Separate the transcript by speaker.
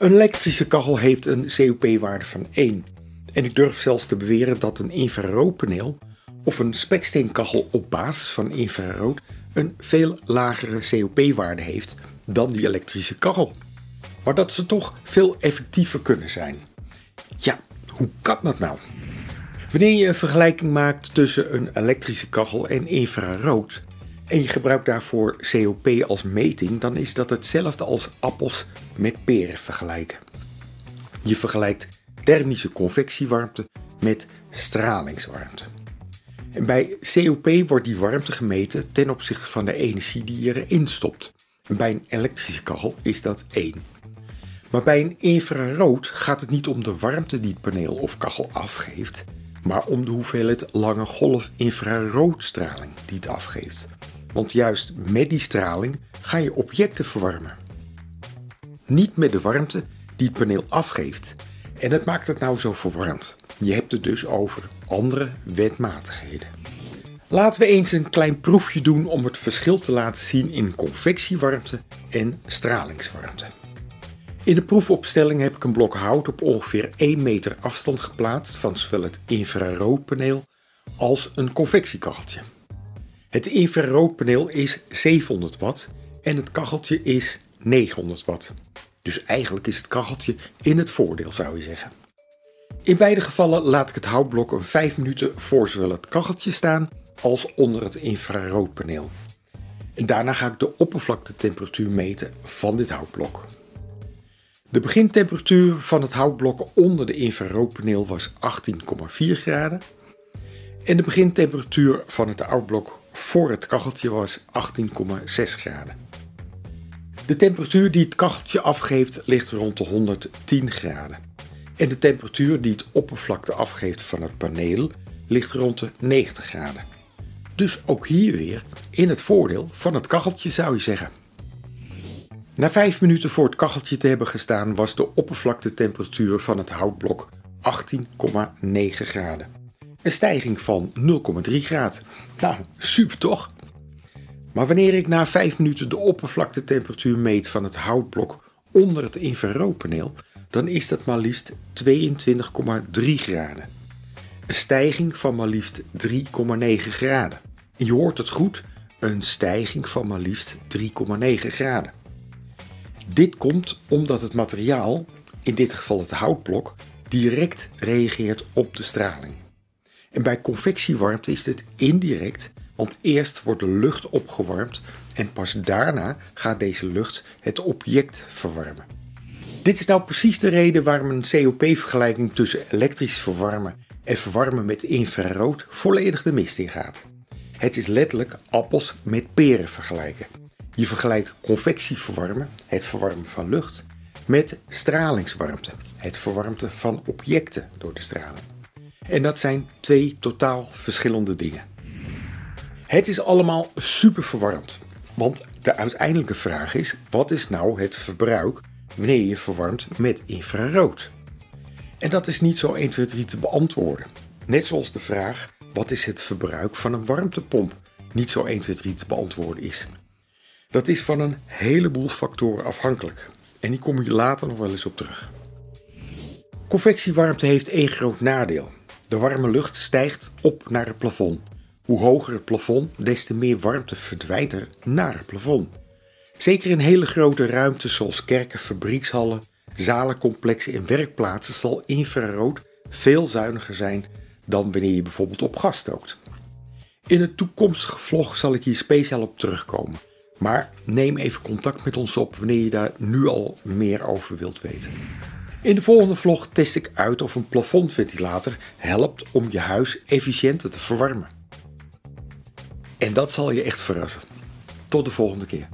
Speaker 1: Een elektrische kachel heeft een COP-waarde van 1. En ik durf zelfs te beweren dat een infraroodpaneel of een speksteenkachel op basis van infrarood een veel lagere COP-waarde heeft dan die elektrische kachel. Maar dat ze toch veel effectiever kunnen zijn. Ja, hoe kan dat nou? Wanneer je een vergelijking maakt tussen een elektrische kachel en infrarood en je gebruikt daarvoor COP als meting, dan is dat hetzelfde als appels met peren vergelijken. Je vergelijkt thermische convectiewarmte met stralingswarmte. En bij COP wordt die warmte gemeten ten opzichte van de energie die je erin stopt. Bij een elektrische kachel is dat 1. Maar bij een infrarood gaat het niet om de warmte die het paneel of kachel afgeeft, maar om de hoeveelheid lange golf infraroodstraling die het afgeeft. Want juist met die straling ga je objecten verwarmen. Niet met de warmte die het paneel afgeeft. En dat maakt het nou zo verwarmd. Je hebt het dus over andere wetmatigheden. Laten we eens een klein proefje doen om het verschil te laten zien in convectiewarmte en stralingswarmte. In de proefopstelling heb ik een blok hout op ongeveer 1 meter afstand geplaatst van zowel het infraroodpaneel als een convectiekacheltje. Het infraroodpaneel is 700 watt en het kacheltje is 900 watt. Dus eigenlijk is het kacheltje in het voordeel zou je zeggen. In beide gevallen laat ik het houtblok een 5 minuten voor zowel het kacheltje staan als onder het infraroodpaneel. En daarna ga ik de oppervlaktetemperatuur meten van dit houtblok. De begintemperatuur van het houtblok onder de infraroodpaneel was 18,4 graden. En de begintemperatuur van het houtblok voor het kacheltje was 18,6 graden. De temperatuur die het kacheltje afgeeft ligt rond de 110 graden. En de temperatuur die het oppervlakte afgeeft van het paneel ligt rond de 90 graden. Dus ook hier weer in het voordeel van het kacheltje zou je zeggen. Na 5 minuten voor het kacheltje te hebben gestaan was de oppervlaktetemperatuur van het houtblok 18,9 graden. Een stijging van 0,3 graden. Nou, super toch? Maar wanneer ik na 5 minuten de oppervlaktetemperatuur meet van het houtblok onder het infraroodpaneel, dan is dat maar liefst 22,3 graden. Een stijging van maar liefst 3,9 graden. En je hoort het goed, een stijging van maar liefst 3,9 graden. Dit komt omdat het materiaal, in dit geval het houtblok, direct reageert op de straling. En bij convectiewarmte is dit indirect, want eerst wordt de lucht opgewarmd en pas daarna gaat deze lucht het object verwarmen. Dit is nou precies de reden waarom een COP-vergelijking tussen elektrisch verwarmen en verwarmen met infrarood volledig de mist in gaat. Het is letterlijk appels met peren vergelijken. Je vergelijkt convectie verwarmen, het verwarmen van lucht, met stralingswarmte, het verwarmte van objecten door de straling. En dat zijn twee totaal verschillende dingen. Het is allemaal super verwarmd, want de uiteindelijke vraag is: wat is nou het verbruik wanneer je verwarmt met infrarood? En dat is niet zo 1, 2, 3 te beantwoorden. Net zoals de vraag: wat is het verbruik van een warmtepomp? Niet zo 1, 2, 3 te beantwoorden is. Dat is van een heleboel factoren afhankelijk. En die kom je later nog wel eens op terug. Convectiewarmte heeft één groot nadeel. De warme lucht stijgt op naar het plafond. Hoe hoger het plafond, des te meer warmte verdwijnt er naar het plafond. Zeker in hele grote ruimtes zoals kerken, fabriekshallen, zalencomplexen en werkplaatsen zal infrarood veel zuiniger zijn dan wanneer je bijvoorbeeld op gas stookt. In het toekomstige vlog zal ik hier speciaal op terugkomen. Maar neem even contact met ons op wanneer je daar nu al meer over wilt weten. In de volgende vlog test ik uit of een plafondventilator helpt om je huis efficiënter te verwarmen. En dat zal je echt verrassen. Tot de volgende keer.